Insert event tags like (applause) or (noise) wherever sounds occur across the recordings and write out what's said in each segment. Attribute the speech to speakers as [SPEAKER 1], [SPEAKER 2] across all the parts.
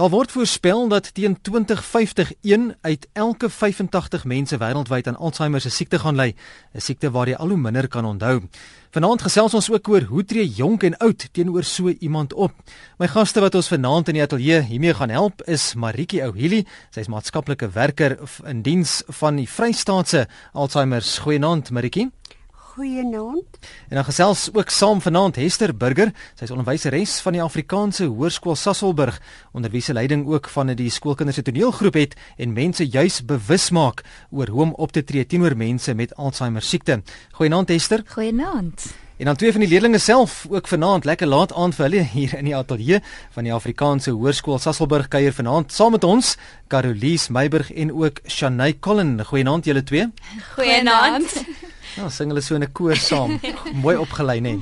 [SPEAKER 1] Daar word voorspel dat teen 2050 een uit elke 85 mense wêreldwyd aan Alzheimer se siekte gaan ly, 'n siekte waar jy al hoe minder kan onthou. Vanaand gesels ons ook oor hoe tree jonk en oud teenoor so iemand op. My gaste wat ons vanaand in die ateljee hiermee gaan help is Maritjie Ouhili, sy is maatskaplike werker in diens van die Vrystaatse Alzheimer. Goeienaand Maritjie.
[SPEAKER 2] Goeienaand.
[SPEAKER 1] En dan gesels ook saam vanaand Hester Burger. Sy is onderwyseres van die Afrikaanse Hoërskool Sasselburg, onder wie se leiding ook van die skoolkinders se toneelgroep het en mense juis bewus maak oor hoe om op te tree teenoor mense met Alzheimer siekte. Goeienaand Hester.
[SPEAKER 3] Goeienaand.
[SPEAKER 1] En dan twee van die leerders self ook vanaand lekker laat aand vir hulle hier in die ateljee van die Afrikaanse Hoërskool Sasselburg kuier vanaand saam met ons Carolies Meiburg en ook Shanay Collen. Goeienaand julle twee.
[SPEAKER 3] Goeienaand.
[SPEAKER 1] Ja, sing hulle so in 'n koor saam. Mooi opgelei, né?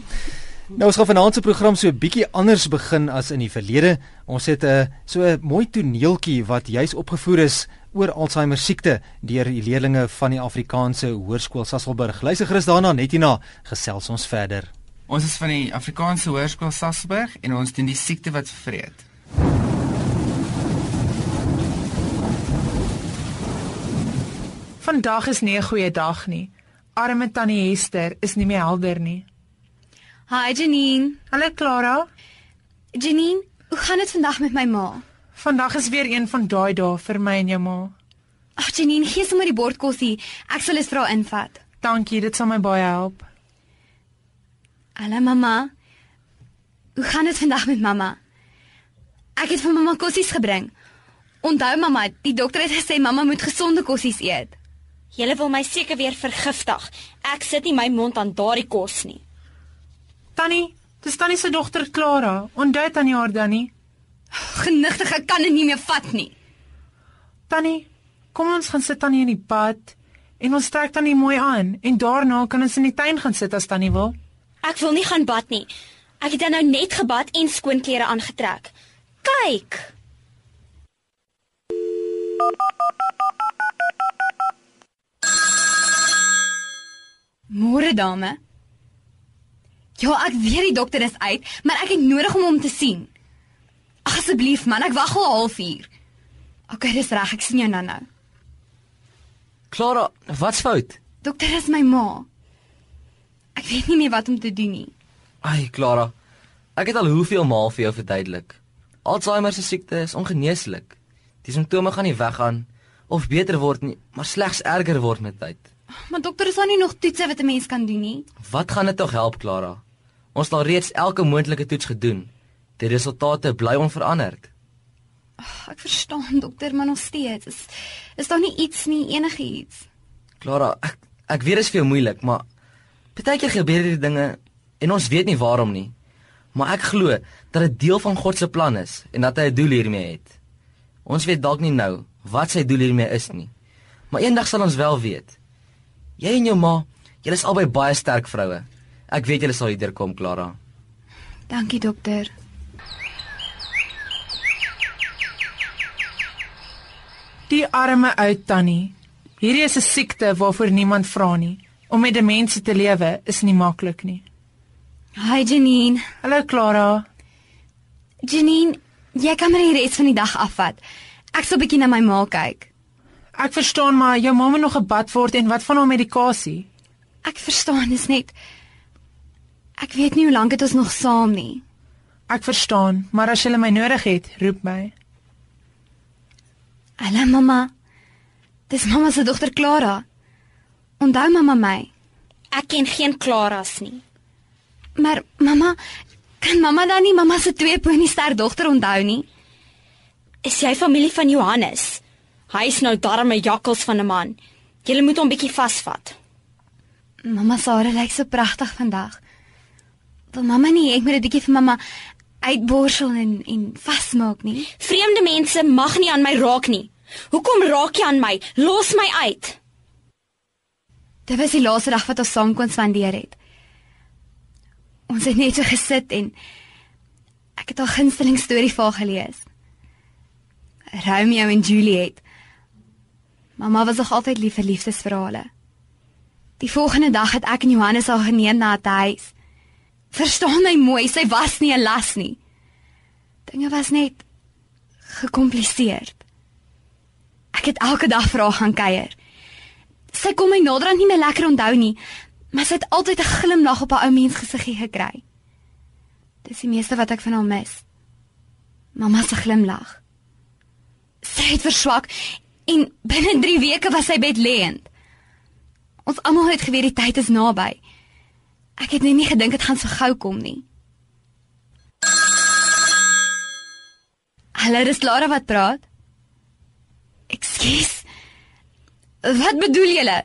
[SPEAKER 1] Nou ons gaan vanaand se program so 'n bietjie anders begin as in die verlede. Ons het 'n uh, so 'n mooi toneeltjie wat juis opgevoer is oor Alzheimer siekte deur die leerdlinge van die Afrikaanse Hoërskool Sasselburg. Luister gerus daarna net hierna gesels ons verder.
[SPEAKER 4] Ons is van die Afrikaanse Hoërskool Sasselburg en ons doen die siekte wat vreet.
[SPEAKER 5] Vandag is nie 'n goeie dag nie. Arme tannie Hester is nie meer helder nie.
[SPEAKER 3] Hi Janine.
[SPEAKER 5] Hallo Clara.
[SPEAKER 3] Janine, hoe gaan dit vandag met my ma?
[SPEAKER 5] Vandag is weer een van daai dae vir my en jou ma.
[SPEAKER 3] Ag Janine, gee sommer die bordkossie. Ek sal dit haar invat.
[SPEAKER 5] Dankie, dit sal my baie help.
[SPEAKER 3] Hallo mamma. Hoe gaan dit vandag met mamma? Ek het vir mamma kossies gebring. Onthou mamma, die dokter het gesê mamma moet gesonde kossies eet.
[SPEAKER 6] Julle wil my seker weer vergiftig. Ek sit nie my mond aan daardie kos nie.
[SPEAKER 5] Tannie, dis tannie se dogter Clara. Onthou tannie haar dan nie.
[SPEAKER 3] Genigtig, ek kan dit nie meer vat nie.
[SPEAKER 5] Tannie, kom ons gaan sit tannie in die bad en ons trek tannie mooi aan en daarna kan ons in die tuin gaan sit as tannie wil.
[SPEAKER 6] Ek wil nie gaan bad nie. Ek het nou net gebad en skoon klere aangetrek. Kyk.
[SPEAKER 3] Môre dame. Ja, ek weet die dokter is uit, maar ek het nodig om hom te sien. Asseblief man, ek wag al 'n halfuur. OK, dis reg, ek sien jou nou-nou.
[SPEAKER 7] Clara, wat's fout?
[SPEAKER 3] Dokter is my ma. Ek weet nie meer wat om te doen nie.
[SPEAKER 7] Ai, Clara. Ek het al hoeveel maal vir jou verduidelik. Alzheimer se siekte is ongeneeslik. Die simptome gaan nie weggaan of beter word nie, maar slegs erger word met tyd.
[SPEAKER 3] Maar dokter, is daar nie nog toetse wat 'n mens kan doen nie?
[SPEAKER 7] Wat gaan dit tog help, Clara? Ons het al reeds elke moontlike toets gedoen. Die resultate bly onveranderd.
[SPEAKER 3] Ek verstaan dokter, maar nog steeds is is daar nie iets nie, enigiets.
[SPEAKER 7] Clara, ek ek weet dit is vir jou moeilik, maar baie keer gebeur hierdie dinge en ons weet nie waarom nie. Maar ek glo dat dit deel van God se plan is en dat hy 'n doel hiermee het. Ons weet dalk nie nou wat sy doel hiermee is nie. Maar eendag sal ons wel weet. Jy en jou ma, julle is albei baie sterk vroue. Ek weet julle sal hierdeur kom, Clara.
[SPEAKER 3] Dankie dokter.
[SPEAKER 5] Die arme ou tannie. Hierdie is 'n siekte waarvoor niemand vra nie. Om met demensie te lewe is nie maklik nie.
[SPEAKER 3] Hi Janine.
[SPEAKER 5] Hallo Clara.
[SPEAKER 3] Janine, jy kan maar die res van die dag afvat. Ek sal bietjie na my ma kyk.
[SPEAKER 5] Ek verstaan maar jou mamma nog gebad word en wat van haar medikasie?
[SPEAKER 3] Ek verstaan dis net Ek weet nie hoe lank dit ons nog saam nie.
[SPEAKER 5] Ek verstaan, maar as jy my nodig het, roep my.
[SPEAKER 3] Hallo mamma. Dis mamma se dogter Clara. Onthou mamma my.
[SPEAKER 6] Ek ken geen Klaras nie.
[SPEAKER 3] Maar mamma, kan mamma dan nie mamma se twee ponyster dogter onthou nie?
[SPEAKER 6] Is jy familie van Johannes? Hy is nou darme jakkels van 'n man. Jy moet hom bietjie vasvat.
[SPEAKER 3] Mamma hare lyk so pragtig vandag. Wil mamma nie ek moet dit bietjie vir mamma uitborsel en en vasmaak nie?
[SPEAKER 6] Vreemde mense mag nie aan my raak nie. Hoekom raak jy aan my? Los my uit.
[SPEAKER 3] Dit was die laaste dag wat ons saam kon spandeer het. Ons het net so gesit en ek het 'n gunsteling storie vir haar gelees. Romeo en Juliet. Mamma was nog altyd lief vir liefdesverhale. Die volgende dag het ek en Johannes haar geneem na 'n huis. Verstaan my mooi, sy was nie 'n las nie. Dinge was net gekompliseerd. Ek het elke dag vir haar gaan kuier. Sy kon my naderhand nie meer lekker onthou nie, maar sy het altyd 'n glimlag op haar ou mens gesiggie gekry. Dis die meeste wat ek van haar mis. Mamma se glimlag. Het verswak en binne 3 weke was sy bedlêend. Ons almal het geweet die tyd is naby. Ek het net nie gedink dit gaan so gou kom nie. Hallo, dis Lara wat praat. Ekskuus. Wat bedoel julle?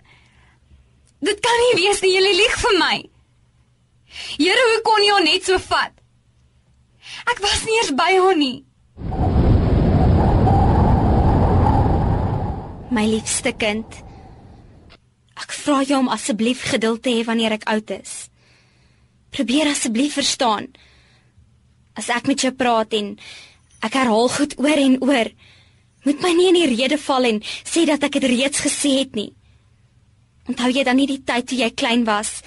[SPEAKER 3] Dit kan nie wees nie, julle lieg vir my. Here, hoe kon jy haar net so vat? Ek was nie eers by haar nie.
[SPEAKER 6] My liefste kind. Ek vra jou om asseblief geduld te hê wanneer ek oud is. Probeer asseblief verstaan. As ek met jou praat en ek herhaal goed oor en oor, moet my nie in die rede val en sê dat ek dit reeds gesê het nie. Onthou jy dan nie die tyd toe jy klein was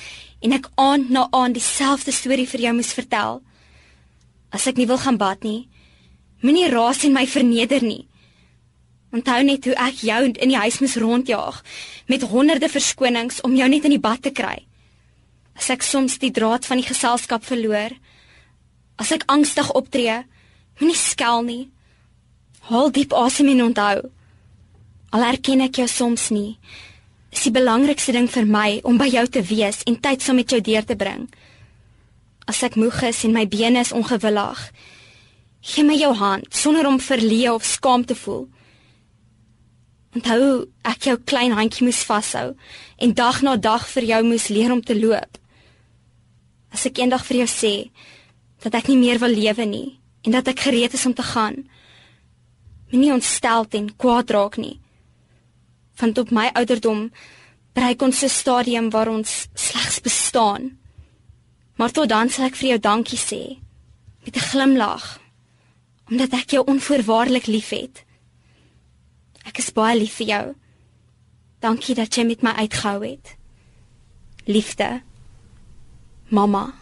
[SPEAKER 6] en ek aand na aand dieselfde storie vir jou moes vertel? As ek nie wil gaan bad nie, moenie raas en my verneder nie. Onthou net hoe ek jou in die huis moes rondjaag met honderde verskonings om jou net in die bad te kry. As ek soms die draad van die geselskap verloor, as ek angstig optree, moenie skel nie. Haal diep asem en onthou. Al erken ek jou soms nie, is die belangrikste ding vir my om by jou te wees en tyd saam met jou deur te bring. As ek moeg is en my bene is ongewillig, gee my jou hand sonder om verleë of skaam te voel. Onthou, ek jou klein handjie moes vashou en dag na dag vir jou moes leer om te loop. As ek eendag vir jou sê dat ek nie meer wil lewe nie en dat ek gereed is om te gaan, moenie ontstel en kwaad raak nie. Want op my ouderdom bereik ons 'n stadium waar ons slegs bestaan. Maar tot dan sal ek vir jou dankie sê met 'n glimlag omdat ek jou onvoorwaardelik liefhet. Ek is baie lief vir jou. Dankie dat jy met my uitgehou het. Liefde. Mamma.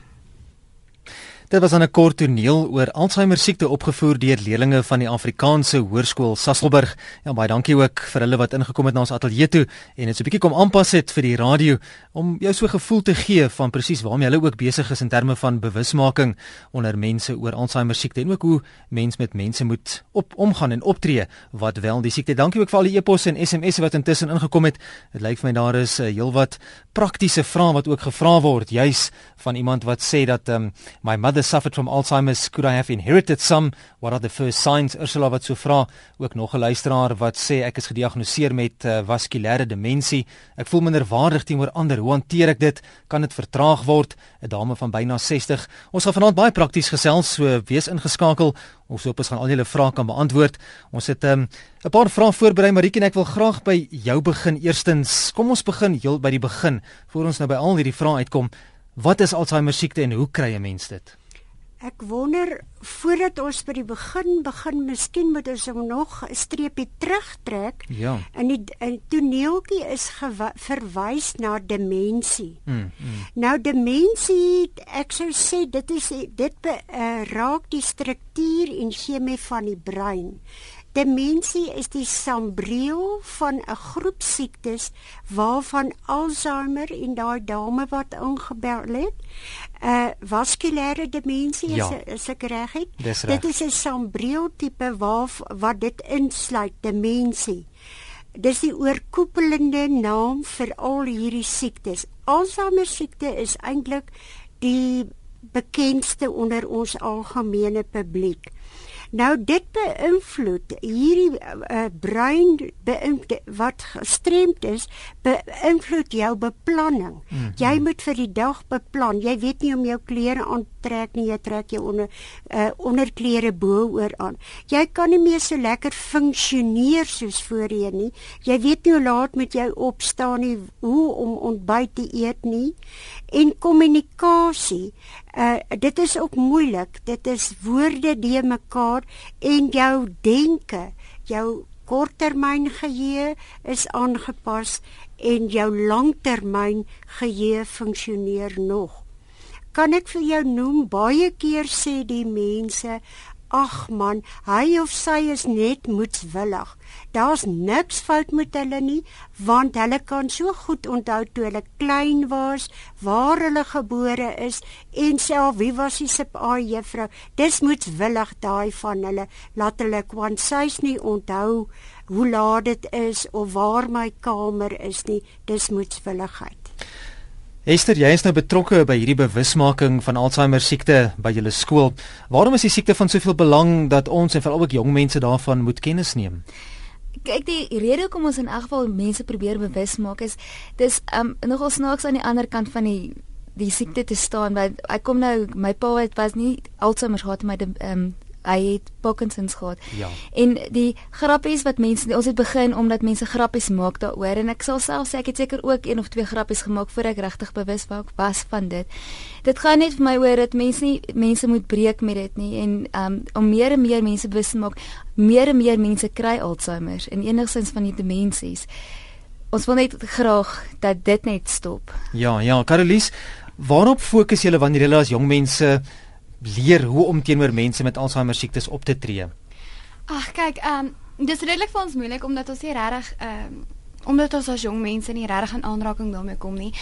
[SPEAKER 1] Dit was 'n kort toneel oor Alzheimer siekte opgevoer deur leerdlinge van die Afrikaanse Hoërskool Sasolburg. Ja, baie dankie ook vir hulle wat ingekom het na ons ateljee toe en dit so 'n bietjie kom aanpas het vir die radio om jou so gevoel te gee van presies waarmee hulle ook besig is in terme van bewusmaking onder mense oor Alzheimer siekte en ook hoe mens met mense moet op omgaan en optree wat wel die siekte. Dankie ook vir al die e-posse en SMS'e wat intussen ingekom het. Dit lyk vir my daar is uh, heelwat praktiese vrae wat ook gevra word juis van iemand wat sê dat um, my mother suffered from Alzheimer's. Could I have inherited some? What are the first signs? Ursula wat so vra, ook nog 'n luisteraar wat sê ek is gediagnoseer met uh, vaskulêre demensie. Ek voel minder waardig teenoor ander. Hoe hanteer ek dit? Kan dit vertraag word? 'n Dame van byna 60. Ons gaan vanaand baie prakties gesels, so wees ingeskakel. Ons hoop ons gaan al julle vrae kan beantwoord. Ons het 'n um, paar vrae voorberei, Marieke en ek wil graag by jou begin. Eerstens, kom ons begin heel by die begin voor ons nou by al hierdie vrae uitkom. Wat is Alzheimer siekte en hoe kry 'n mens dit?
[SPEAKER 2] Ek wonder voordat ons by die begin begin, miskien moet ons hom nog 'n streepie terugtrek.
[SPEAKER 1] Ja.
[SPEAKER 2] En die en toneeltjie is verwys na demensie.
[SPEAKER 1] Mm, mm.
[SPEAKER 2] Nou demensie, ek sou sê dit is dit be, uh, raak die struktuur en chemie van die brein. Demensie is die sambreel van 'n groep siektes waarvan Alzheimer en daai dame wat ingebel het, uh, vaskulêre demensie is
[SPEAKER 1] Ja.
[SPEAKER 2] is ek reg het.
[SPEAKER 1] Dis.
[SPEAKER 2] Dit is 'n sambreel tipe waar wat dit insluit, demensie. Dis die oorkoepelende naam vir al hierdie siektes. Alzheimer siekte is eintlik die bekendste onder ons algemene publiek. Nou dit beïnvloed hierdie uh, brein beïnvloed wat gestremd is, beïnvloed jou beplanning. Mm -hmm. Jy moet vir die dag beplan. Jy weet nie om jou klere aan trek nie, jy trek jou onder uh, onderklere bo-oor aan. Jy kan nie meer so lekker funksioneer soos voorheen nie. Jy weet nie hoe laat moet jy opstaan nie, hoe om ontbyt te eet nie. En kommunikasie Uh dit is ook moeilik. Dit is woorde die mekaar en jou denke, jou korttermyn geheue is aangepas en jou langtermyn geheue funksioneer nog. Kan ek vir jou noem baie keer sê die mense Ag man, hy of sy is net moedswillig. Daar's niks fout met hulle nie, want hulle kan so goed onthou toe hulle klein was, waar hulle gebore is en self wie was die sip a juffrou. Dis moedswillig daai van hulle. Laat hulle kwansies nie onthou hoe laat dit is of waar my kamer is nie. Dis moedswilligheid.
[SPEAKER 1] Esther, jy is nou betrokke by hierdie bewusmaking van Alzheimer siekte by julle skool. Waarom is die siekte van soveel belang dat ons en veral ook jong mense daarvan moet kennis neem?
[SPEAKER 8] Kyk, die rede hoekom ons in elk geval mense probeer bewus maak is dis um nogal snaaks aan die ander kant van die die siekte te staan want ek kom nou my pa het was nie Alzheimer gehad maar um hy het Parkinson's gehad.
[SPEAKER 1] Ja.
[SPEAKER 8] En die grappies wat mense ons het begin omdat mense grappies maak daaroor en ek sal self sê ek het seker ook een of twee grappies gemaak voor ek regtig bewus was van dit. Dit gaan net vir my oor dat mense nie mense moet breek met dit nie en um, om meer en meer mense bewus te maak, meer en meer mense kry Alzheimer en enigstens van die demensies. Ons wil net graag dat dit net stop.
[SPEAKER 1] Ja, ja, Carolies, waarop fokus julle wanneer julle as jong mense leer hoe om teenoor mense met Alzheimer siektes op te tree?
[SPEAKER 3] Ag, kyk, ehm um, dis redelik vir ons moeilik omdat ons nie regtig ehm um, omdat ons as jong mense nie regtig in aanraking daarmee kom nie.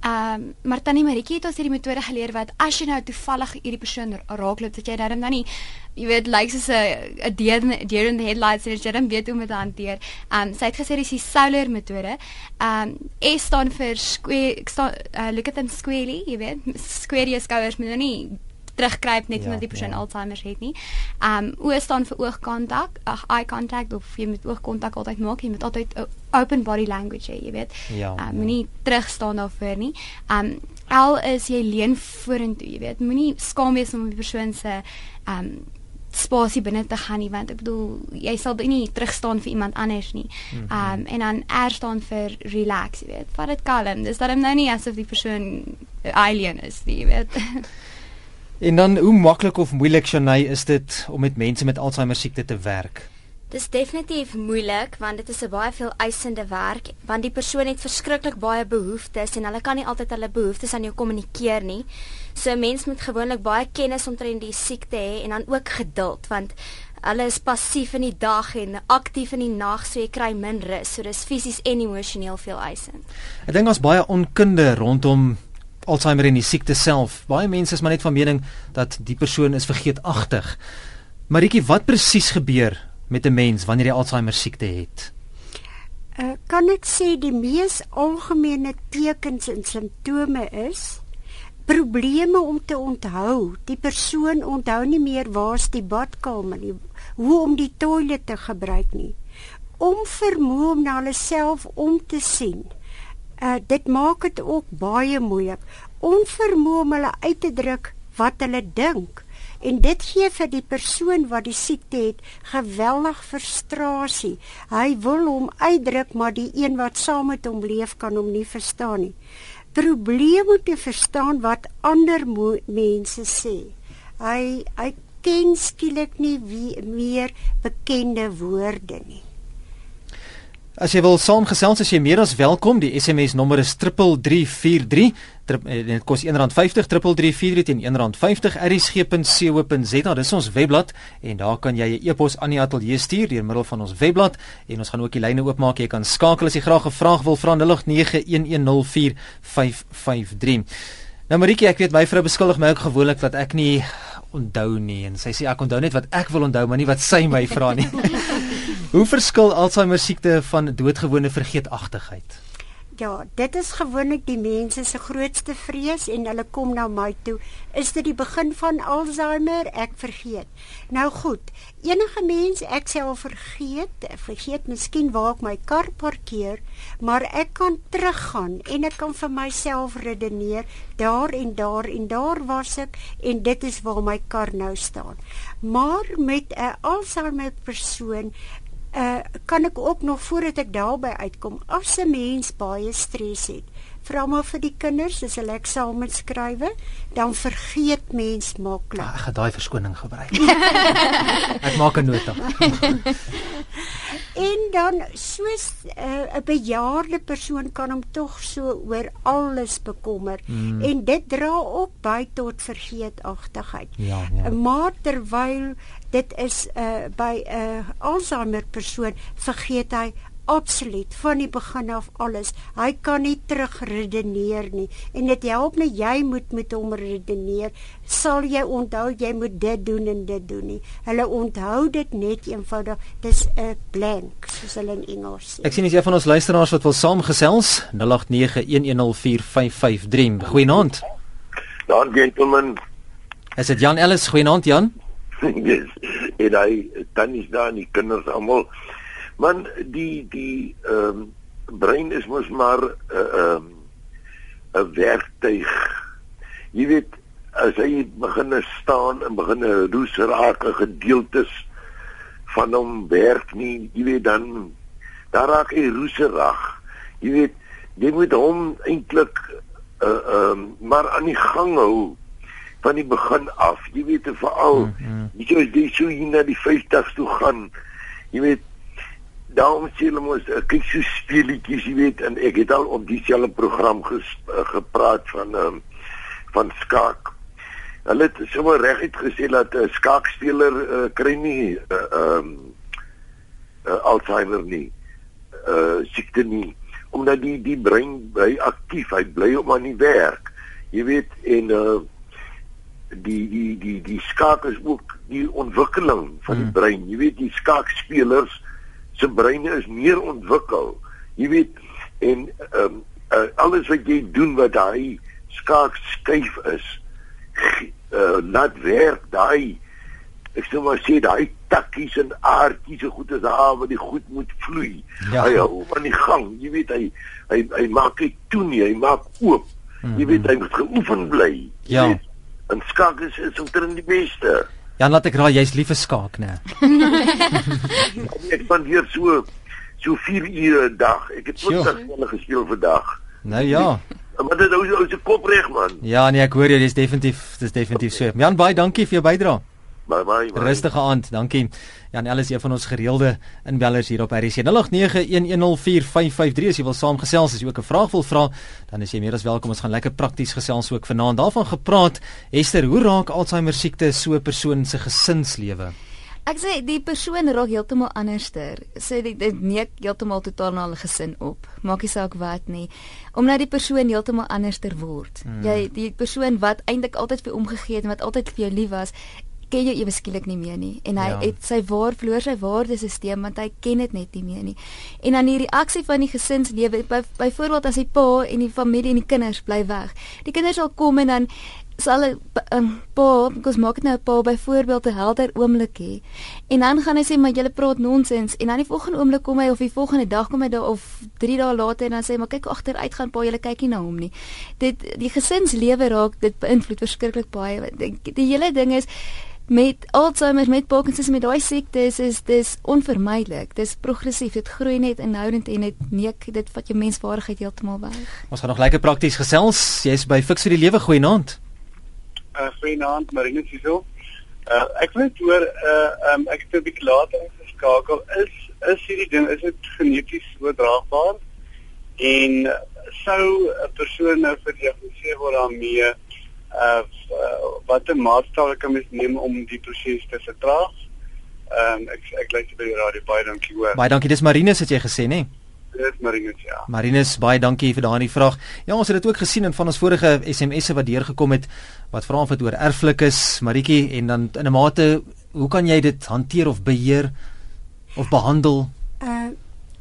[SPEAKER 3] Ehm um, maar tannie Maritjie het ons hierdie metode geleer wat as jy nou toevallig hierdie persoon raakloop dat jy nou dan nie jy weet lyk soos 'n 'n deer in the headlights en jy dan weet hoe om dit te hanteer. Ehm um, sy het gesê dis die solar metode. Ehm um, S staan vir square staan uh, look at them squarely, jy weet, square jou skouers moet nou nie terugkruip net ja, omdat die persoon ja. Alzheimer het nie. Um oë staan vir oogkontak, ag eye contact of jy moet oogkontak altyd maak, jy moet altyd open body language hê, jy weet.
[SPEAKER 1] Ja,
[SPEAKER 3] um moenie ja. terug staan daarvoor nie. Um al is jy leun vorentoe, jy weet, moenie skaam wees om die persoon se um spasie binne te gaan nie want ek bedoel jy sal nie terug staan vir iemand anders nie. Mm -hmm. Um en dan R staan vir relax, jy weet. Vat dit kalm. Dis dan nou nie asof die persoon alien is, jy weet. (laughs)
[SPEAKER 1] En dan hoe maklik of moeilik Shanay is dit om met mense met Alzheimer siekte te werk?
[SPEAKER 6] Dis definitief moeilik want dit is 'n baie veel eisende werk want die persoon het verskriklik baie behoeftes en hulle kan nie altyd hulle behoeftes aan jou kommunikeer nie. So 'n mens moet gewoonlik baie kennis omtrent die siekte hê en dan ook geduld want hulle is passief in die dag en aktief in die nag so jy kry min rus. So dis fisies en emosioneel veel eisend.
[SPEAKER 1] Ek dink ons baie onkunde rondom Alzheimer en die siekte self. Baie mense is maar net van mening dat die persoon is vergeetagtig. Maritjie, wat presies gebeur met 'n mens wanneer jy Alzheimer siekte het?
[SPEAKER 2] Uh, kan ek sê die mees algemene tekens en simptome is probleme om te onthou. Die persoon onthou nie meer waar's die badkamer nie, hoe om die toilet te gebruik nie. Onvermoë om na hulle self om te sien uh, dit maak dit ook baie moeilik. Onvermoë om hulle uit te druk wat hulle dink. En dit gee vir die persoon wat die siekte het geweldig frustrasie. Hy wil hom uitdruk, maar die een wat saam met hom leef kan hom nie verstaan nie. Probleem om te verstaan wat ander mense sê. Hy hy ken skielik nie wie meer bekende woorde nie.
[SPEAKER 1] As jy wil saamgesels as jy meer as welkom, die SMS nommer is 3343. Eh, dit kos R1.50 3343 teen R1.50 rsg.co.za. Dis ons webblad en daar kan jy 'n e-pos aan die ateljee stuur deur middel van ons webblad en ons gaan ook die lyne oopmaak. Jy kan skakel as jy graag 'n vraag wil vra 0891104553. Nou Maritjie, ek weet my vrou beskuldig my ook gewoonlik dat ek nie onthou nie en sy sê ek onthou net wat ek wil onthou, maar nie wat sy my vra nie. (laughs) Hoe verskil Alzheimer siekte van doodgewone vergeetachtigheid?
[SPEAKER 2] Ja, dit is gewoonlik die mense se grootste vrees en hulle kom na my toe. Is dit die begin van Alzheimer? Ek vergeet. Nou goed, enige mens ek al vergeet, vergeet miskien waar ek my kar parkeer, maar ek kan teruggaan en ek kan vir myself redeneer, daar en daar en daar was ek en dit is waar my kar nou staan. Maar met 'n Alzheimer persoon uh kan ek ook nog voordat ek daarby uitkom as 'n mens baie stres het vra maar vir die kinders as hulle eksamen skrywe dan vergeet mens maklik
[SPEAKER 1] ah, ek gaan daai verskoning gebruik (laughs) ek maak 'n nota (laughs)
[SPEAKER 2] En dan soos eh, 'n uh, bejaarde persoon kan hom tog so oor alles bekommer mm. en dit dra ook by tot vergeetachtigheid.
[SPEAKER 1] Ja, ja.
[SPEAKER 2] Maar terwyl dit is uh, by 'n uh, Alzheimer persoon vergeet hy absoluut van die begin af alles. Hy kan nie terugredeneer nie en dit help net jy moet met hom redeneer. Sal jy onthou jy moet dit doen en dit doen nie. Hulle onthou dit net eenvoudig. Dis 'n blank soos hulle in Engels sê.
[SPEAKER 1] Ek sien as jy van ons luisteraars wat wil saamgesels 0891104553. Goeienaand.
[SPEAKER 9] Dan gentlemen,
[SPEAKER 1] Is dit Jan Ellis? Goeienaand Jan. (laughs)
[SPEAKER 9] yes. en hy tannies daar en die kinders almal. Man die die ehm um, brein is mos maar 'n uh, ehm um, 'n werktuig. Jy weet as hy begin staan en begin roes raak gedeeltes van hom werk nie, jy weet dan daar raak hy roeserig. Jy weet jy moet hom eintlik uh ehm um, maar aan die gang hou van die begin af. Jy weet veral mm -hmm. jy sê jy sou hier na die 50s toe gaan. Jy weet daarom sê hulle mos uh, kyk so speletjies, jy weet en ek het al op dieselfde program ges, uh, gepraat van um, van skaak. Hulle het sommer reguit gesê dat 'n uh, skaakspeler uh, kry nie ehm uh, um, uh, Alzheimer nie. Uh siekte nie omdat die die brein bly aktief, hy bly op aan die werk. Jy weet en uh die die die die skaak is ook die ontwikkeling van die brein. Jy weet die skaakspelers se breine is meer ontwikkel. Jy weet en ehm um, uh, alles wat jy doen wat daai skaak skuif is, uh, laat werk daai ek sê maar sê daai takkies en aardjies so goed as daar waar die goed moet vloei. Ja. Hy hou aan die gang. Jy weet hy hy hy maak dit toe nie, hy maak oop. Mm -hmm. Jy weet hy moet geoefen bly.
[SPEAKER 1] Ja.
[SPEAKER 9] Weet, en skaak is is omtrent die beste.
[SPEAKER 1] Ja, laat ek raai, jy's lief vir skaak, né? (laughs)
[SPEAKER 9] ek spandeer so so 4 ure 'n dag. Ek het 20 spelle gespeel vir dag.
[SPEAKER 1] Nou ja.
[SPEAKER 9] Maar dit ou ou se kop reg man.
[SPEAKER 1] Ja, nee, ek hoor jy, dis definitief, dis definitief so. Jan baie dankie vir jou bydrae.
[SPEAKER 9] Bye bye. bye.
[SPEAKER 1] Rustige aand, dankie. Jan Ellis een van ons gereelde inbellers hier op RC 0891104553 as jy wil saamgesels as jy ook 'n vraag wil vra, dan is jy meer as welkom. Ons gaan lekker prakties gesels ook vanaand. Daarvan gepraat, Esther, hoe raak Alzheimer siekte so 'n persoon se gesinslewe?
[SPEAKER 8] Ek sê die persoon raak heeltemal anderster. Sê dit dit neek heeltemal totaal na hulle gesin op. Maak nie saak wat nie. Omdat die persoon heeltemal anderster word. Hmm. Jy die persoon wat eintlik altyd vir omgegee het en wat altyd vir jou lief was, ken jou ewe skielik nie meer nie en hy ja. het sy waar verloor sy waardesisteem want hy ken dit net nie meer nie. En dan die reaksie van die gesinslewe by, byvoorbeeld as die pa en die familie en die kinders bly weg. Die kinders sal kom en dan sal 'n um, pa, kos maak dit nou 'n pa byvoorbeeld 'n helder oomblik hê. En dan gaan hy sê maar julle praat nonsens en dan die volgende oomblik kom hy of die volgende dag kom hy daar of 3 dae later en dan sê maar kyk agteruit gaan pa julle kyk nie na hom nie. Dit die gesinslewe raak dit beïnvloed verskriklik baie. Die, die hele ding is met Alzheimer met Parkinsons met daai siektes is dis onvermydelik. Dis progressief. Dit groei net inhoudend en dit neek dit vat jou menswaardigheid heeltemal weg.
[SPEAKER 1] Ons gaan nog lekker prakties gesels. Jy's by Fix vir die Lewe goeienaand.
[SPEAKER 10] Uh goeienaand, Marinus hierso. Uh ek wil net hoor uh um, ek het 'n bietjie later geskakel. Is is hierdie ding is dit geneties oordraagbaar? En sou 'n persoon nou verdiagnoseer word daarmee uh, uh watter maatstawwe kan mens neem om die proses te vertraag? Ehm um, ek ek luister by die radio baie dankie hoor.
[SPEAKER 1] Baie dankie. Dis Marinus het jy gesê, nê?
[SPEAKER 10] Dis Marinus ja.
[SPEAKER 1] Marinus, baie dankie vir daardie vraag. Ja, ons het dit ook gesien in van ons vorige SMS'e wat deurgekom het wat vra of dit oor erflik is, Maritjie, en dan in 'n mate, hoe kan jy dit hanteer of beheer of behandel?
[SPEAKER 2] Uh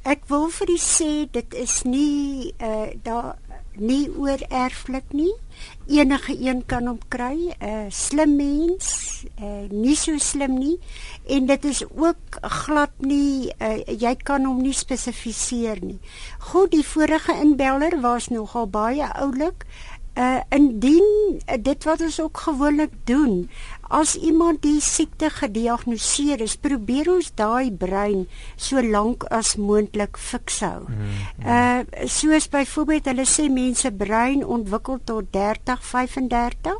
[SPEAKER 2] ek wil vir u sê dit is nie uh daar nie oor erflik nie. Enige een kan hom kry, 'n uh, slim mens, uh, nie so slim nie en dit is ook glad nie uh, jy kan hom nie spesifiseer nie. Goed, die vorige inbeller was nogal baie oulik. Uh indien uh, dit wat ons ook gewoonlik doen, as iemand die siekte gediagnoseer is, probeer ons daai brein so lank as moontlik fiks hou. Mm, mm. Uh soos byvoorbeeld hulle sê mense brein ontwikkel tot 30, 35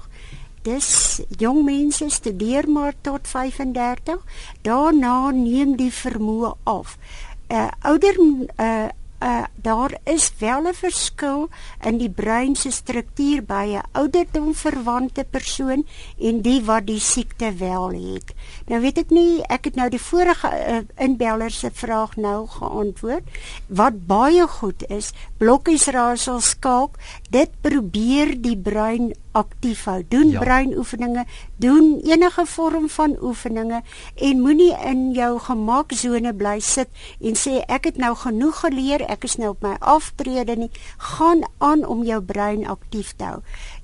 [SPEAKER 2] dis jong mense studeer maar tot 35. Daarna neem die vermoë af. Uh ouder uh uh daar is wel 'n verskil in die brein se struktuur by 'n ouderdomverwante persoon en die wat die siekte wel het. Nou weet ek nie, ek het nou die vorige uh, inbeller se vraag nou geantwoord. Wat baie goed is, blokkies rasel skalk, dit probeer die brein aktief hou. Doen ja. breinoefeninge, doen enige vorm van oefeninge en moenie in jou gemaksone bly sit en sê ek het nou genoeg geleer, ek is nou op my aftrede nie. Gaan aan om jou brein aktief te hou.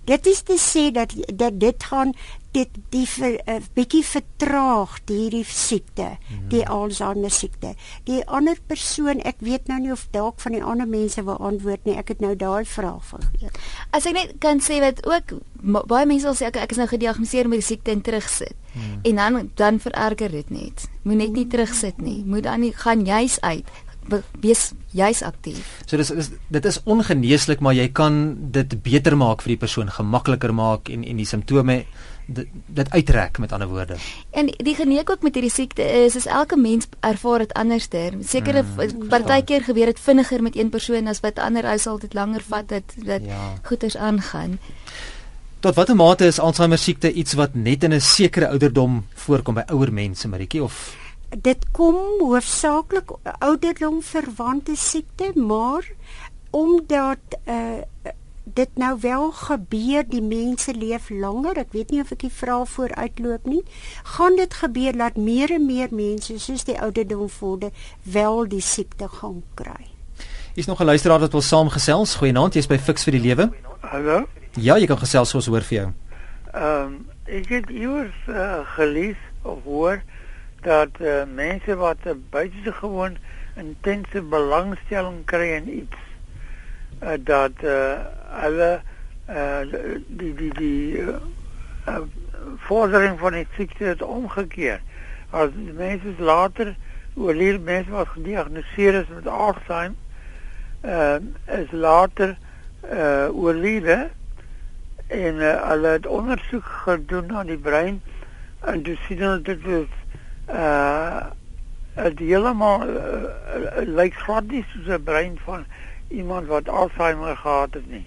[SPEAKER 2] Dit is te sê dat dat dit gaan dit die vir 'n uh, bietjie vertraag hierdie siekte, die Alzheimer siekte. Die ander persoon, ek weet nou nie of dalk van die ander mense wil antwoord nie. Ek het nou daai vraag vergeet.
[SPEAKER 8] As ek net kan sê wat ook baie mense sal sê ek, ek is nou gediagnoseer met die siekte en terugsit. Mm. En dan dan vererger dit net. Moet net nie terugsit nie. Moet dan nie gaan juis uit wees juis aktief.
[SPEAKER 1] So dis is dit is ongeneeslik maar jy kan dit beter maak vir die persoon, gemakliker maak en en die simptome dit, dit uitrek met ander woorde.
[SPEAKER 8] En die geneek ook met hierdie siekte is is elke mens ervaar dit anderster. Sekere mm, partykeer gebeur dit vinniger met een persoon as wat ander ou sal dit langer vat dat dat ja. goeters aangaan.
[SPEAKER 1] Tot watter mate is Alzheimer siekte iets wat net in 'n sekere ouderdom voorkom by ouer mense, Maritjie of
[SPEAKER 2] dit kom hoofsaaklik ouderdom verwante siekte, maar omdat uh dit nou wel gebeur die mense leef langer ek weet nie of ek die vraag vooruitloop nie gaan dit gebeur dat meer en meer mense soos die ouderdom vorder wel die siekte gaan kry.
[SPEAKER 1] Is nog 'n luisteraar wat wil saamgesels. Goeienaand jy's by Fix vir die lewe.
[SPEAKER 11] Hallo?
[SPEAKER 1] Ja jy kan gesels ons hoor vir jou.
[SPEAKER 11] Ehm um, ek het iewers uh, gelees of hoor dat uh, mense wat uh, buitengewoon intense belangstelling kry in iets uh, dat uh, hulle uh, die die die uh, vordering van die siekte het omgekeer. As mense later oorleef mense wat gediagnoseer is met Alzheimer uh, is later uh, oorlede en uh, hulle het ondersoek gedoen aan die brein en dis sien hulle dit is uh dit heeltemal uh, uh, lyk glad nie soos 'n brein van iemand wat Alzheimer gehad het nie.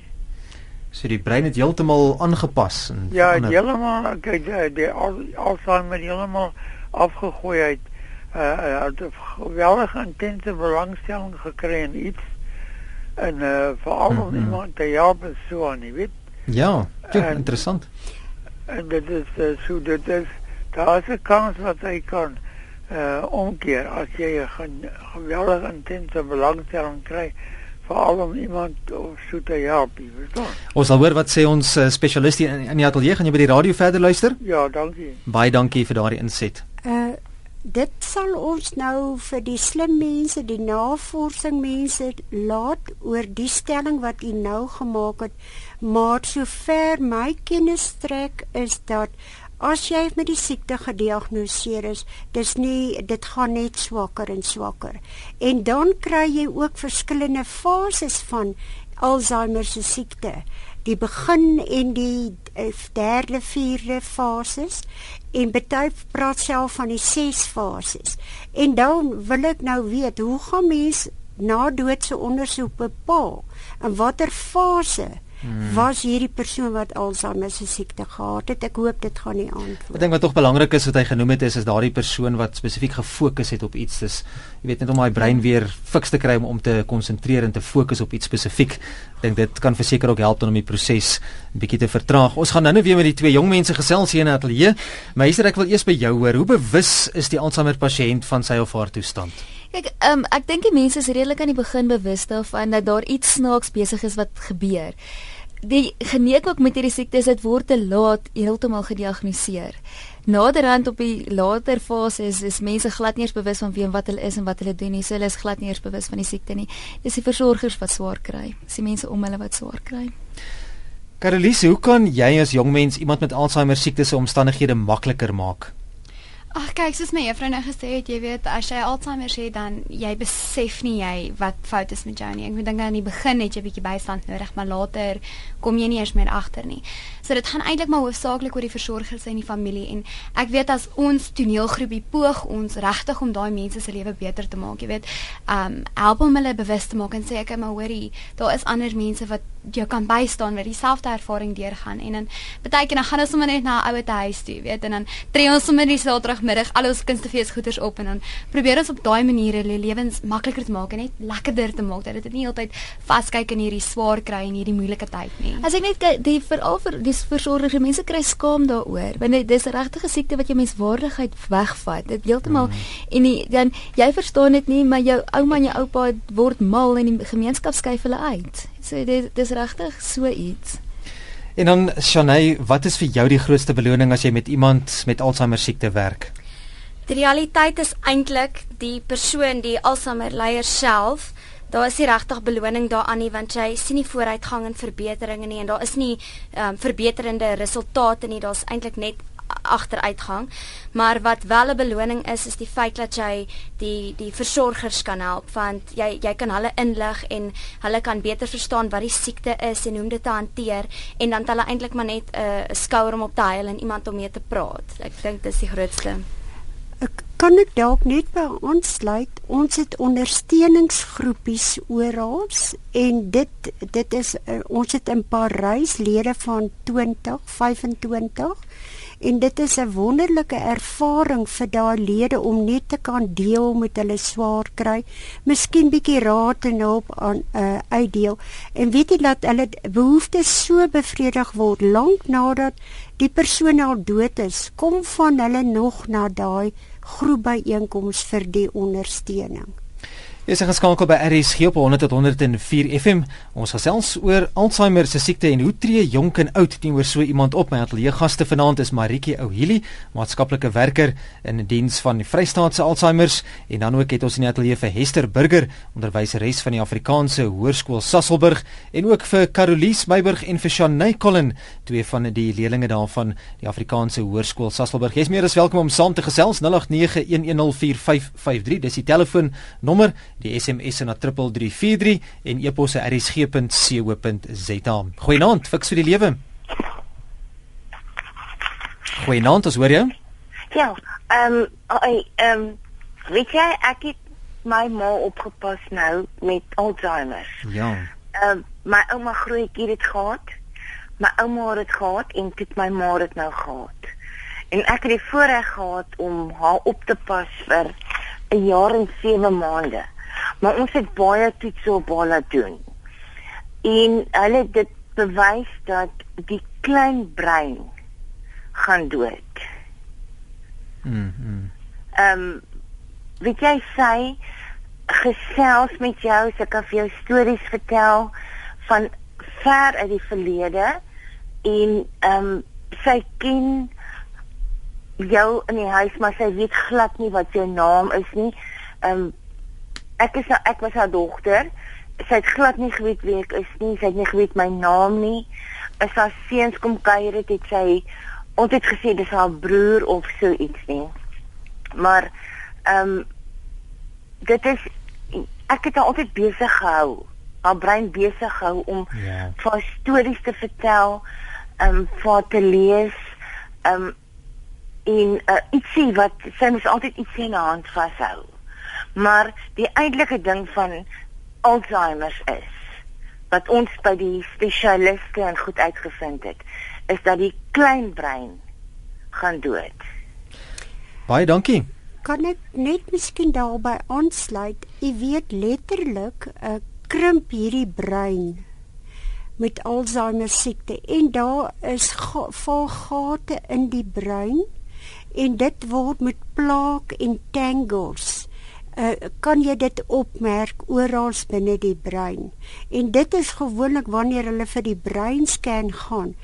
[SPEAKER 1] So die brein het heeltemal aangepas en
[SPEAKER 11] Ja, heeltemal kyk die, die Alzheimer heeltemal afgegooi uit uh het 'n geweldige intense belangstelling gekry in iets en uh veral mm -hmm. iemand te help so aan, jy weet.
[SPEAKER 1] Ja, ja en, interessant.
[SPEAKER 11] En dit is uh, so dit is daar is 'n kans wat hy kan uh omkeer as jy 'n geweldige intense belangstelling kry veral om iemand so te help, verstaan?
[SPEAKER 1] Ons sal hoor wat sê ons uh, spesialist in, in die ateljee gaan jy by die radio verder luister?
[SPEAKER 11] Ja, dankie.
[SPEAKER 1] Baie dankie vir daardie inset.
[SPEAKER 2] Uh dit sal ons nou vir die slim mense, die navorsing mense laat oor die stelling wat u nou gemaak het, maar sover my kennis strek is dat As jy met die siekte gediagnoseer is, dis nie dit gaan net swakker en swakker. En dan kry jy ook verskillende fases van Alzheimer se siekte. Die begin en die eh, derde, vierde fases en baie praat self van die ses fases. En dan wil ek nou weet, hoe gaan mens na doodse ondersoek bepaal in watter fase Hmm. Was hierdie persoon wat Alzheimer se siekte gehad het? Ek hoop dit gaan nie antwoord.
[SPEAKER 1] Ek dink wat tog belangrik is wat hy genoem het is is daardie persoon wat spesifiek gefokus het op iets. Dis jy weet net om daai brein weer fiks te kry om om te konsentreer en te fokus op iets spesifiek. Ek dink dit kan verseker ook help om die proses 'n bietjie te vertraag. Ons gaan nou-nou weer met die twee jong mense gesels hier in die ateljee. Meester, ek wil eers by jou hoor. Hoe bewus is die Alzheimer pasiënt van sy of haar toestand?
[SPEAKER 8] Kyk, um, ek dink die mense is redelik aan die begin bewus daarvan dat daar iets snaaks besig is wat gebeur. Die geneek ook met hierdie siekte is dit word te laat heeltemal gediagnoseer. Naderhand op die later fase is, is mense glad nie eens bewus van wie en wat hulle is en wat hulle doen nie. So hulle is glad nie eens bewus van die siekte nie. Dis die versorgers wat swaar kry. Dis die mense om hulle wat swaar kry.
[SPEAKER 1] Karolise, hoe kan jy as jong mens iemand met Alzheimer siekte se omstandighede makliker maak?
[SPEAKER 3] Ag kyk, soos my juffrou nou gesê het, jy weet, as jy Alzheimer het, dan jy besef nie jy wat fout is met jou nie. Ek moet dink aan die begin het jy 'n bietjie bystand nodig, maar later kom jy nie eers meer agter nie. So dit gaan eintlik maar hoofsaaklik oor die versorgers en die familie en ek weet as ons toneelgroepie poog ons regtig om daai mense se lewe beter te maak, jy weet, um help om hulle bewus te maak en sê ek maar hoorie, daar is ander mense wat jou kan bystaan wat dieselfde ervaring deurgaan en dan baie keer dan gaan ons sommer net na 'n ouete huis toe, weet, en dan tree ons sommer die Saterdagmiddag al ons kunstefees goeders op en dan probeer ons op daai manier hulle lewens makliker te maak en net lekkerder te maak dat dit nie altyd vaskyk in hierdie swaar kry en hierdie moeilike tyd nie.
[SPEAKER 8] As ek net kyk, die veral vir die versorgers, mense kry skaam daaroor want dit is 'n regte siekte wat jou menswaardigheid wegvat. Dit heeltemal mm. en die, dan jy verstaan dit nie, maar jou ouma en jou oupa word mal en die gemeenskap skuif hulle uit. So dit dis regtig so iets.
[SPEAKER 1] En dan Shanay, wat is vir jou die grootste beloning as jy met iemand met Alzheimer siekte werk?
[SPEAKER 6] Die realiteit is eintlik die persoon, die Alzheimer leier self. Daar is nie regtig beloning daaraan nie want jy sien nie vooruitgang en verbeteringe nie en daar is nie um, verbeterende resultate nie. Daar's eintlik net agteruitgang. Maar wat wel 'n beloning is is die feit dat jy die die versorgers kan help want jy jy kan hulle inlig en hulle kan beter verstaan wat die siekte is en hoe om dit te hanteer en dan het hulle eintlik maar net 'n uh, skouer om op te huil en iemand om mee te praat. Ek dink dis die grootste.
[SPEAKER 2] Ek kan ek dalk net by ons sluit. Ons het ondersteuningsgroepies oral en dit dit is uh, ons het 'n paar reislede van 20, 25 en dit is 'n wonderlike ervaring vir daai lede om net te kan deel met hulle swaar kry, miskien bietjie raad en hulp aan uh, uitdeel en weet jy dat hulle behoeftes so bevredig word lank nadat die persoon al dood is, kom van hulle nog na daai groep byeenkomste vir die ondersteuning.
[SPEAKER 1] Is geskakel by RSG op 100.104 FM. Ons gesels oor Alzheimer se siekte en hoe tree jonk en oud teenoor so iemand op. My ateljee gaste vanaand is Maritjie Ouhili, maatskaplike werker in diens van die Vrystaatse Alzheimer's en dan ook het ons in die ateljee vir Hester Burger, onderwyseres van die Afrikaanse Hoërskool Sasolburg en ook vir Carolies Meiburg en vir Shanay Collin, twee van die leerlinge daarvan die Afrikaanse Hoërskool Sasolburg. Jy's meer as welkom om saam te gesels 0891104553. Dis die telefoonnommer die SMS na 3343 en e-posse rsg.co.za. Goeienaand, fiks vir die lewe. Goeienaand, ons hoor jou.
[SPEAKER 12] Ja, ehm um, ehm um, weet jy ek het my ma opgepas nou met Alzheimer.
[SPEAKER 1] Ja.
[SPEAKER 12] Ehm um, my ouma grootjie het dit gehad. My ouma het dit gehad en dit my ma het nou gehad. En ek het die voorreg gehad om haar op te pas vir 'n jaar en 7 maande maar ons het baie toetse op haar laat doen. En hulle dit bewys dat die klein brein gaan dood.
[SPEAKER 1] Mm
[SPEAKER 12] ehm um, weet jy sy gesels met jou, sy kan vir jou stories vertel van ver uit die verlede en ehm um, sy ken jou in die huis maar sy weet glad nie wat jou naam is nie. Ehm um, ek is ek was haar dogter. Sy het glad nie geweet wie ek is nie. Sy het nie geweet my naam nie. As haar seuns kom kuier het, het sy ons het gesê dis haar broer of so iets nie. Maar ehm um, dit is ek het haar altyd besig gehou. Haar brein besig gehou om yeah. Ja. vir stories te vertel, ehm um, vir te lees, ehm um, en uh, ietsie wat sy moes altyd ietsie in haar hand vashou maar die eintlike ding van Alzheimer is wat ons by die spesialiste en goed uitgevind het is dat die klein brein gaan dood.
[SPEAKER 1] Baie dankie.
[SPEAKER 2] Kan ek net miskien daarby aansluit? U weet letterlik 'n uh, krimp hierdie brein met Alzheimer siekte en daar is val gate in die brein en dit word met plaak en tangles uh, kan jy dit opmerk oral binne die brein. En dit is gewoonlik wanneer hulle vir die breinscan gaan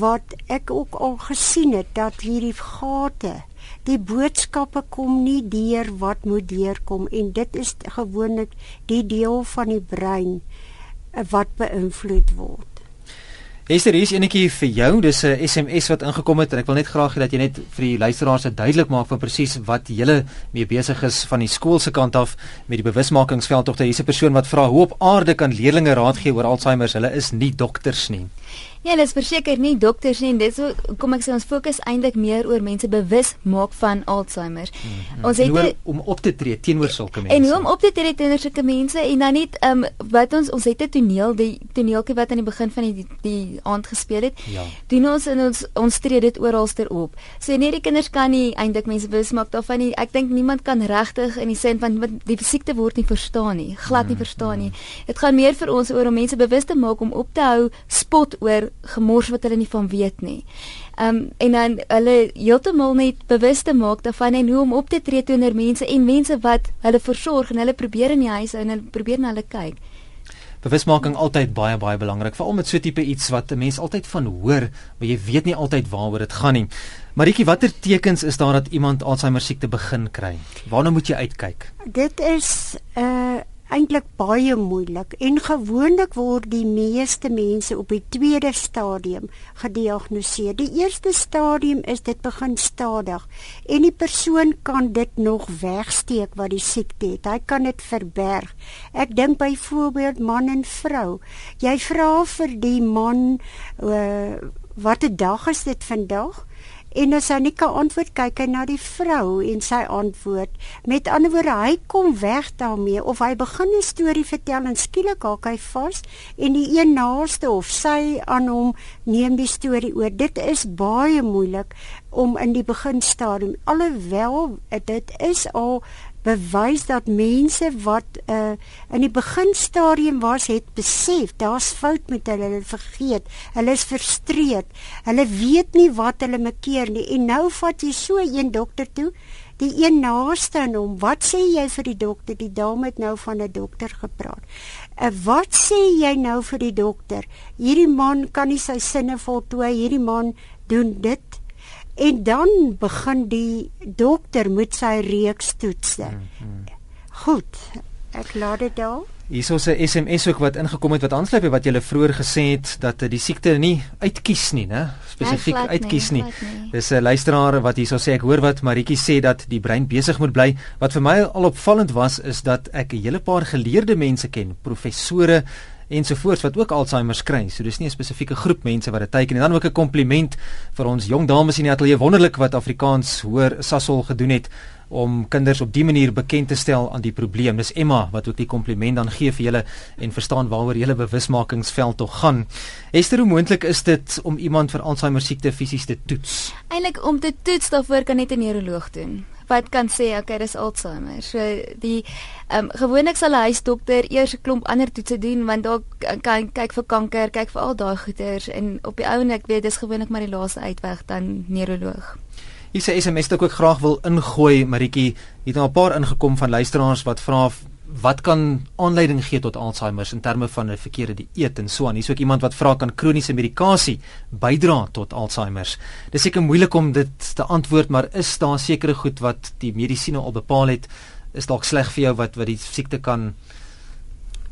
[SPEAKER 2] wat ek ook al gesien het dat hierdie gate die boodskappe kom nie deur wat moet deurkom en dit is gewoonlik die deel van die brein uh, wat beïnvloed word.
[SPEAKER 1] Esther, hier is enetjie vir jou. Dis 'n SMS wat ingekom het en ek wil net graag hê dat jy net vir die luisteraars dit duidelik maak van presies wat jy mee besig is van die skool se kant af met die bewusmakingsveldtog. Hier is 'n persoon wat vra hoe op aarde kan leerders raad gee oor Alzheimer? Hulle is nie dokters nie.
[SPEAKER 8] Ja, dit is verseker nie dokters nie. Dit so kom ek sê ons fokus eintlik meer oor mense bewus maak van Alzheimer. Mm
[SPEAKER 1] -hmm. Ons het hoe, om op te tree teenoor sulke mense.
[SPEAKER 8] En hoe om op te tree teenoor sulke mense en dan net ehm um, wat ons ons het 'n toneel, die toneeltjie wat aan die begin van die die, die aand gespeel het. Ja. Doen ons in ons ons tree dit oralster op. So nee, die kinders kan nie eintlik mense bewus maak daarvan nie. Ek dink niemand kan regtig in die sin van die fisiekte word nie verstaan nie. Glad nie verstaan nie. Dit gaan meer vir ons oor om mense bewus te maak om op te hou spot oor gemors wat hulle nie van weet nie. Ehm um, en dan hulle heeltemal net bewus te maak daarvan en hoe om op te tree teenoor mense en mense wat hulle versorg en hulle probeer in die huis en hulle probeer na hulle kyk.
[SPEAKER 1] Bewusmaking altyd baie baie belangrik veral met so tipe iets wat 'n mens altyd van hoor, maar jy weet nie altyd waaroor dit gaan nie. Maritjie, watter tekens is daar dat iemand Alzheimer siekte begin kry? Waarna moet jy uitkyk?
[SPEAKER 2] Dit is 'n uh, eintlik baie moeilik en gewoonlik word die meeste mense op die tweede stadium gediagnoseer. Die eerste stadium is dit begin stadig en die persoon kan dit nog wegsteek wat die siekte het. Hy kan dit verberg. Ek dink byvoorbeeld man en vrou. Jy vra vir die man uh, watter dag is dit vandag? En as hy nie kan antwoord kyk hy na die vrou en sy antwoord. Met ander woorde, hy kom weg daarmee of hy begin 'n storie vertel en skielik haak hy vas en die een naaste of sy aan hom neem die storie oor. Dit is baie moeilik om in die beginstadium alhoewel dit is al bewys dat mense wat uh, in die beginstadium was het besef daar's fout met hulle hulle vergeet hulle is frustreerd hulle weet nie wat hulle mekeer nie. En nou vat jy so een dokter toe die een naaste aan hom wat sê jy vir die dokter? Die dame het nou van 'n dokter gepraat. Uh, wat sê jy nou vir die dokter? Hierdie man kan nie sy sinne voltooi hierdie man doen dit En dan begin die dokter met sy reeks toetse. Hmm, hmm. Goed. Ek laat dit daar.
[SPEAKER 1] Hierso 'n SMS ook wat ingekom het wat aansluit by wat jy vroeër gesê het dat die siekte nie uitkies nie, né? Spesifiek nee, uitkies nie. nie. Dis 'n luisteraar wat hierso sê ek hoor wat Maritjie sê dat die brein besig moet bly. Wat vir my al opvallend was is dat ek 'n hele paar geleerde mense ken, professore ensovoorts wat ook Alzheimer kry. So dis nie 'n spesifieke groep mense wat dit teiken nie. Dan ook 'n kompliment vir ons jong dames in die ateljee. Wonderlik wat Afrikaans hoor Sasol gedoen het om kinders op die manier bekend te stel aan die probleem. Dis Emma wat ook die kompliment dan gee vir julle en verstaan waaroor julle bewusmakingsveld tog gaan. Esther, hoe moontlik is dit om iemand vir Alzheimer siekte fisies te toets?
[SPEAKER 8] Eilik om te toets daarvoor kan net 'n neuroloog doen wat kan sê okay dis Alzheimer. So die ehm um, gewoonlik sal 'n huisdokter eers 'n klomp ander toetse doen want daar kan kyk vir kanker, kyk vir al daai goeters en op die ou en ek weet dis gewoonlik maar die laaste uitweg dan neuroloog.
[SPEAKER 1] Hier sê SMS ek ook graag wil ingooi Maritjie, het nou 'n paar ingekom van luisteraars wat vra wat kan aanleiding gee tot Alzheimer in terme van 'n verkeerde dieet en so aan. Hier's ook iemand wat vra kan kroniese medikasie bydra tot Alzheimer. Dis seker moeilik om dit te antwoord, maar is daar sekere goed wat die medisyne al bepaal het is dalk sleg vir jou wat wat die siekte kan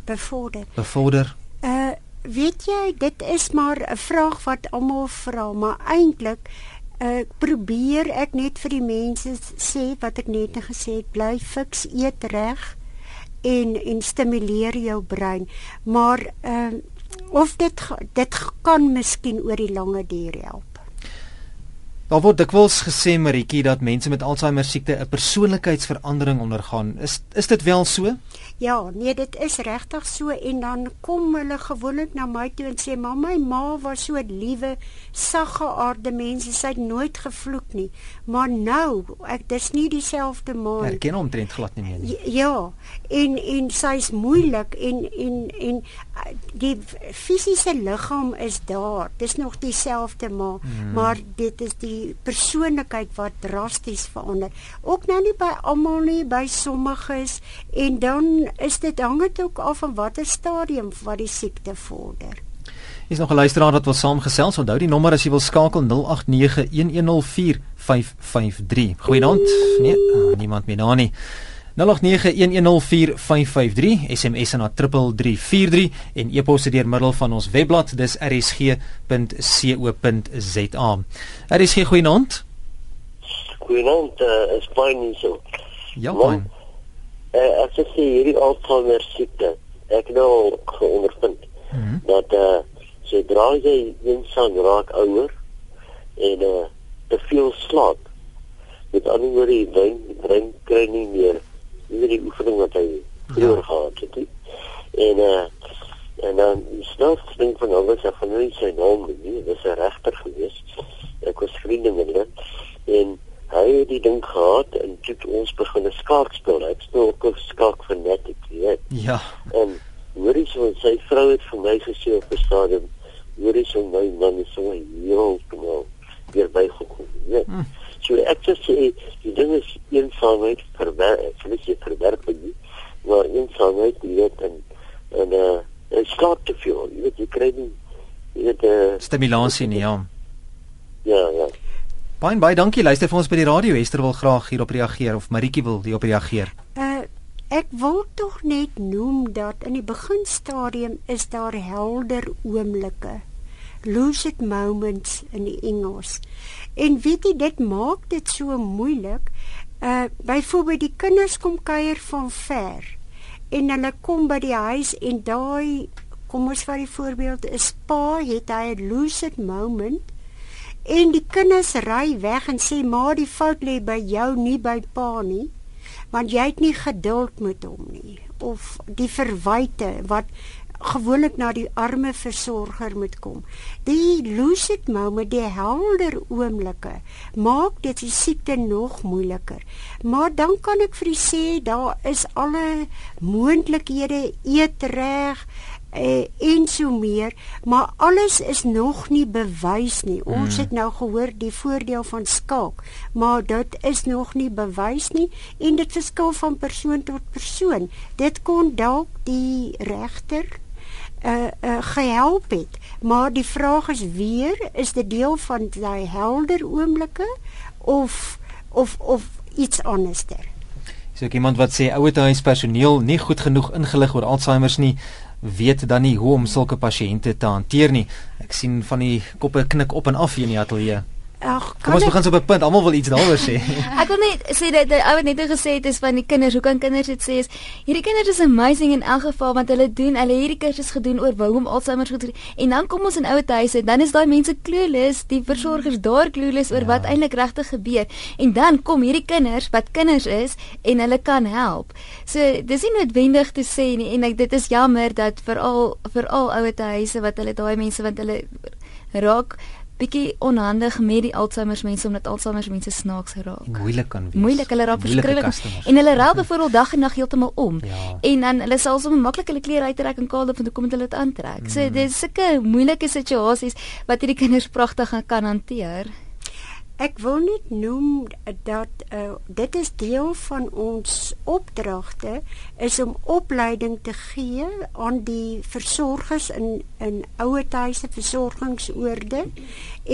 [SPEAKER 2] bevorder.
[SPEAKER 1] Bevorder.
[SPEAKER 2] Uh weet jy, dit is maar 'n vraag wat almal vra, maar eintlik uh probeer ek net vir die mense sê wat ek net gesê het, bly fiks, eet reg en en stimuleer jou brein. Maar ehm uh, of dit dit kan miskien oor die lange duur help.
[SPEAKER 1] Daar word dikwels gesê Maritjie dat mense met Alzheimer siekte 'n persoonlikheidsverandering ondergaan. Is is dit wel so?
[SPEAKER 2] Ja, nee, dit is regtig so en dan kom hulle gewoonlik na my toe en sê mamma, my ma was so 'n liewe, saggeaarde mens, sy het nooit gevloek nie. Maar nou, ek dis nie dieselfde ma
[SPEAKER 1] nie. Herken hom trend glad nie meer nie.
[SPEAKER 2] Ja, en en sy's moeilik en en en die fisiese liggaam is daar. Dis nog dieselfde ma, hmm. maar dit is die persoonlikheid wat drasties verander. Ook nou nie by almal nie, by sommiges en dan is dit hang dit ook af van watter stadium wat die siekte vorder.
[SPEAKER 1] Is nog 'n luisteraar wat wil saamgesels. Onthou die nommer as jy wil skakel 0891104553. Goeienaand. Nee, oh, niemand meer daar nie. 0891104553 SMS na 3343 en e-pos deur middel van ons webblad dis rsg.co.za. RSG goeienaand.
[SPEAKER 13] Goeienaand, uh, is fyn hier so.
[SPEAKER 1] Ja, fyn.
[SPEAKER 13] Uh, ek sê hierdie Alzheimer siekte, ek nou ondervind mm -hmm. dat uh, sodra jy eensaam raak ouer en uh, te veel slaap, met ander woorde, jy brein kry nie meer nie die oefening wat hy vroeër ja. gehad het nie. En uh en dan snaaks ding van alles af van nie sy naam nie. Dit was 'n regter gewees. Ek was vriende met hom en hy het die ding gehad en toe ons begin skaak speel. Ek speel ook skaak fanatic, weet.
[SPEAKER 1] Ja.
[SPEAKER 13] En hoorie so sy vrou het vir my gesê op die stadium, hoorie so my man is so heel nou weer bygekom, weet. Hm. So ek sê die ding is eensaamheid verwerp, vir jy verwerp nie. Maar eensaamheid jy weet en en uh en slaap te veel. Jy weet jy kry nie jy weet uh
[SPEAKER 1] stimulasie nie, ja.
[SPEAKER 13] Ja, ja.
[SPEAKER 1] Baie baie dankie. Luister vir ons by die radio. Esther wil graag hierop reageer of Maritjie wil hierop reageer.
[SPEAKER 2] Uh ek wil tog net noem dat in die beginstadium is daar helder oomblikke. Lucid moments in die Engels. En weet jy dit maak dit so moeilik. Uh byvoorbeeld die kinders kom kuier van ver en hulle kom by die huis en daai kom ons vat die voorbeeld 'n spa het hy 'n lucid moment en die kinders ry weg en sê maar die fout lê by jou nie by pa nie want jy het nie geduld met hom nie of die verwyte wat gewoonlik na die arme versorger moet kom. Die lucid moment, die helder oomblikke maak dit die siekte nog moeiliker. Maar dan kan ek vir u sê daar is alle moontlikhede eet reg eh, en so meer, maar alles is nog nie bewys nie. Ons hmm. het nou gehoor die voordeel van skaak, maar dit is nog nie bewys nie en dit verskil van persoon tot persoon. Dit kon dalk die regter uh, uh gehelp het. Maar die vraag is weer, is dit deel van daai helder oomblikke of of of iets anderster?
[SPEAKER 1] Is ook iemand wat sê ouerhuis personeel nie goed genoeg ingelig oor Alzheimer nie weet dan nie hoe om sulke pasiënte te hanteer nie. Ek sien van die koppe knik op en af hier in die ateljee.
[SPEAKER 2] Ag,
[SPEAKER 1] kom ons begin so op 'n punt. Almal wil iets daaroor sê. (laughs)
[SPEAKER 8] ek wil net sê dat die ou net gesê het is van die kinders. Hoe kan kinders dit sê? Is, hierdie kinders is amazing in elk geval want hulle doen, hulle hierdie kursus gedoen oor hoe om Alzheimer goed te en dan kom ons in ouer huise, dan is daai mense clueless, die versorgers daar clueless oor ja. wat eintlik regtig gebeur. En dan kom hierdie kinders wat kinders is en hulle kan help. So dis nie noodwendig te sê nie en ek dit is jammer dat veral veral ouer huise wat hulle daai mense want hulle raak bietjie onhandig met die Alzheimer mense omdat Alzheimer mense snaaks raak.
[SPEAKER 1] Moeilik kan wees.
[SPEAKER 8] Moeilik, hulle raak verskriklik. En hulle ruil byvoorbeeld dag en nag heeltemal om.
[SPEAKER 1] Ja.
[SPEAKER 8] En dan hulle sal sommer maklik hulle klere uittrek en kaal op en toe kom hulle dit aantrek. Mm. So dis sulke moeilike situasies wat hierdie kinders pragtig kan hanteer.
[SPEAKER 2] Ek wil net noem dat uh, dit is deel van ons opdragte is om opleiding te gee aan die versorgers in in ouerhuise versorgingsoorde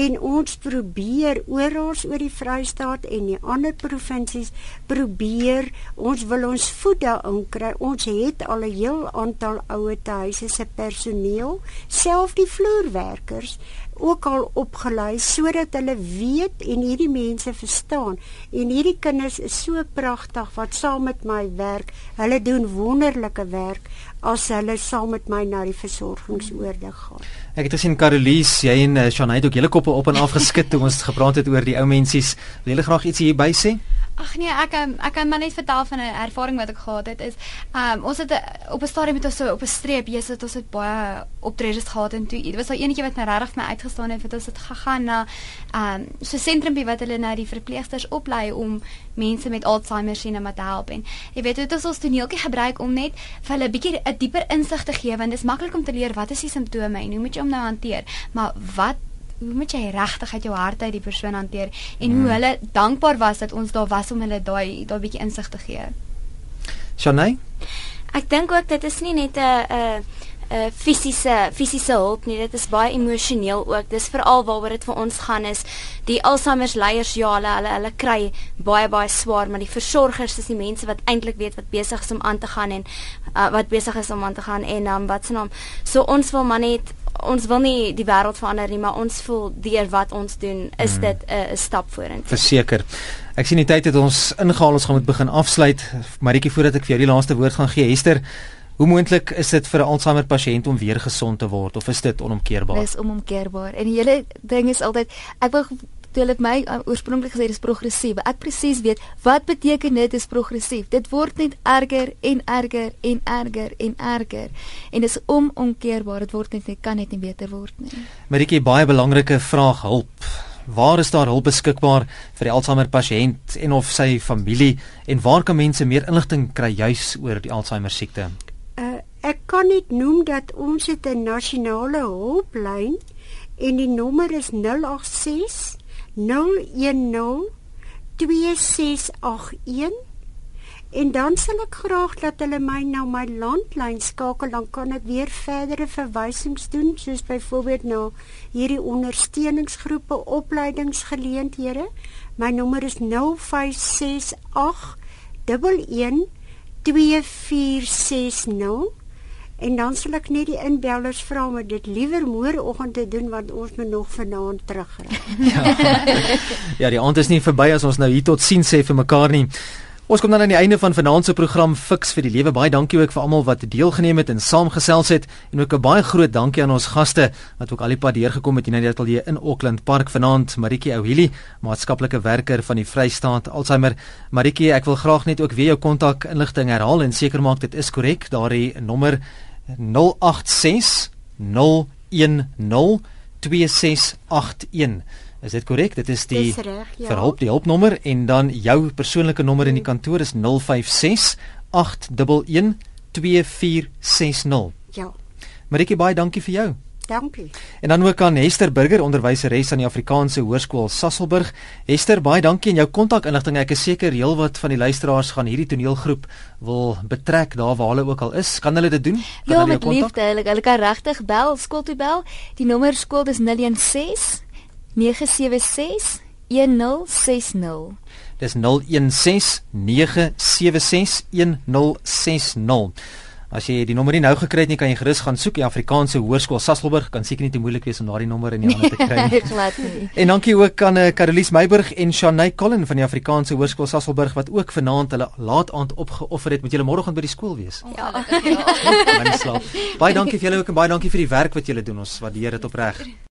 [SPEAKER 2] en ons probeer oral oor die Vrystaat en die ander provinsies probeer ons wil ons voet daarin kry. Ons het al 'n heel aantal ouerhuise se personeel self die vloerwerkers ook al opgelei sodat hulle weet en hierdie mense verstaan. En hierdie kinders is so pragtig wat saam met my werk. Hulle doen wonderlike werk as hulle saam met my na die versorgingsoorde gaan.
[SPEAKER 1] Ek het gesien Carolies, jy en uh, Shanay het ook hele koppe op en af geskit toe ons gepraat het oor die ou mensies. Wil julle graag iets hierby sê?
[SPEAKER 3] Ag nee, ek ek kan maar net vertel van 'n ervaring wat ek gehad het is um ons het op 'n stadium met ons so op 'n streep, jy sit ons het baie optredes gehad en toe dit was daai enetjie wat my regtig vir my uitgestaan het want ons het gegaan na um so sentrumpie wat hulle nou die verpleegsters oplei om mense met Alzheimer sien om te help en jy weet dit is ons toneeltjie gebruik om net vir hulle 'n bietjie 'n dieper insig te gee want dit is maklik om te leer wat is die simptome en hoe moet jy hom nou hanteer maar wat hoe moet jy regtig uit jou hart uit die persoon hanteer en hmm. hoe hulle dankbaar was dat ons daar was om hulle daai daai bietjie insig te gee.
[SPEAKER 1] Shanay?
[SPEAKER 6] Ek dink ook dit is nie net 'n 'n uh fisiese fisiese hulp nie. Dit is baie emosioneel ook. Dis veral waaroor dit vir ons gaan is die Alzheimer leiers ja, hulle hulle hulle kry baie baie swaar, maar die versorgers is die mense wat eintlik weet wat besig is om aan te gaan en uh, wat besig is om aan te gaan en um, wat se naam. So ons wil maar net ons wil nie die wêreld verander nie, maar ons voel deur wat ons doen is hmm. dit 'n uh, stap vorentoe.
[SPEAKER 1] Verseker. Ek sien die tyd het ons ingehaal, ons gaan moet begin afsluit. Maritjie voordat ek vir jou die laaste woord gaan gee, Hester, Hoe moontlik is dit vir 'n Alzheimer pasiënt om weer gesond te word of is dit onomkeerbaar?
[SPEAKER 8] Dit is onomkeerbaar. En die hele ding is altyd ek wil toe hulle my uh, oorspronklik gesê dis progressief. Ek presies weet wat beteken dit is progressief. Dit word net erger en erger en erger en erger. En dis onomkeerbaar. Dit word net kan net nie beter word nie.
[SPEAKER 1] Maritjie, baie belangrike vraag hulp. Waar is daar hulp beskikbaar vir die Alzheimer pasiënt en of sy familie en waar kan mense meer inligting kry juis oor die Alzheimer siekte?
[SPEAKER 2] Ek kan net noem dat ons het 'n nasionale hulplyn en die nommer is 086 010 2681 en dan sal ek graag dat hulle my na my landlyn skakel dan kan ek weer verdere verwysings doen soos byvoorbeeld na hierdie ondersteuningsgroepe opleidingsgeleenthede my nommer is 0568 11 2460 En dan sal ek net die inbellers vra om dit liewer môreoggend te doen want ons moet nog vanaand terugry.
[SPEAKER 1] ja. (laughs) ja, die aand is nie verby as ons nou hier tot sien sê vir mekaar nie. Ons kom dan aan die einde van vanaand se program Fix vir die Lewe. Baie dankie ook vir almal wat deelgeneem het en saamgesels het en ook 'n baie groot dankie aan ons gaste wat ook al die pad deurgekom het hier na die ateljee in Auckland Park vanaand. Maritjie Ouhili, maatskaplike werker van die Vrystaat Alzheimer. Maritjie, ek wil graag net ook weer jou kontak inligting herhaal en seker maak dit is korrek. Daardie nommer 086 010 2681. Is dit korrek? Dit is die
[SPEAKER 2] ja.
[SPEAKER 1] verhulp die hulpnommer en dan jou persoonlike nommer in die kantoor is 056 811 2460.
[SPEAKER 2] Ja.
[SPEAKER 1] Maritjie baie dankie vir jou.
[SPEAKER 2] Dankie.
[SPEAKER 1] En dan ook aan Hester Burger, onderwyseres aan die Afrikaanse Hoërskool Sasselburg. Hester, baie dankie en jou kontakinligting. Ek is seker heelwat van die luisteraars gaan hierdie toneelgroep wil betrek daar waar hulle ook al is. Kan hulle dit doen? Kan
[SPEAKER 8] ja, met liefde. Hulle, hulle kan regtig bel, skool toe bel. Die nommer skool is 016 976 1060.
[SPEAKER 1] Dis 016 976 1060. As jy die nommer nie nou gekry het nie, kan jy gerus gaan soek die Afrikaanse Hoërskool Sasselburg. Kan seker nie te moeilik wees om daardie nommer in die hande te kry (laughs)
[SPEAKER 8] nie. Glad nie.
[SPEAKER 1] En dankie ook aan uh, Carolies Meiburg en Shanay Collin van die Afrikaanse Hoërskool Sasselburg wat ook vanaand hulle laat aand opgeoffer het met julle môreoggend by die skool wees.
[SPEAKER 8] Ja.
[SPEAKER 1] ja. Baie dankie vir julle ook en baie dankie vir die werk wat julle doen. Ons waardeer dit opreg.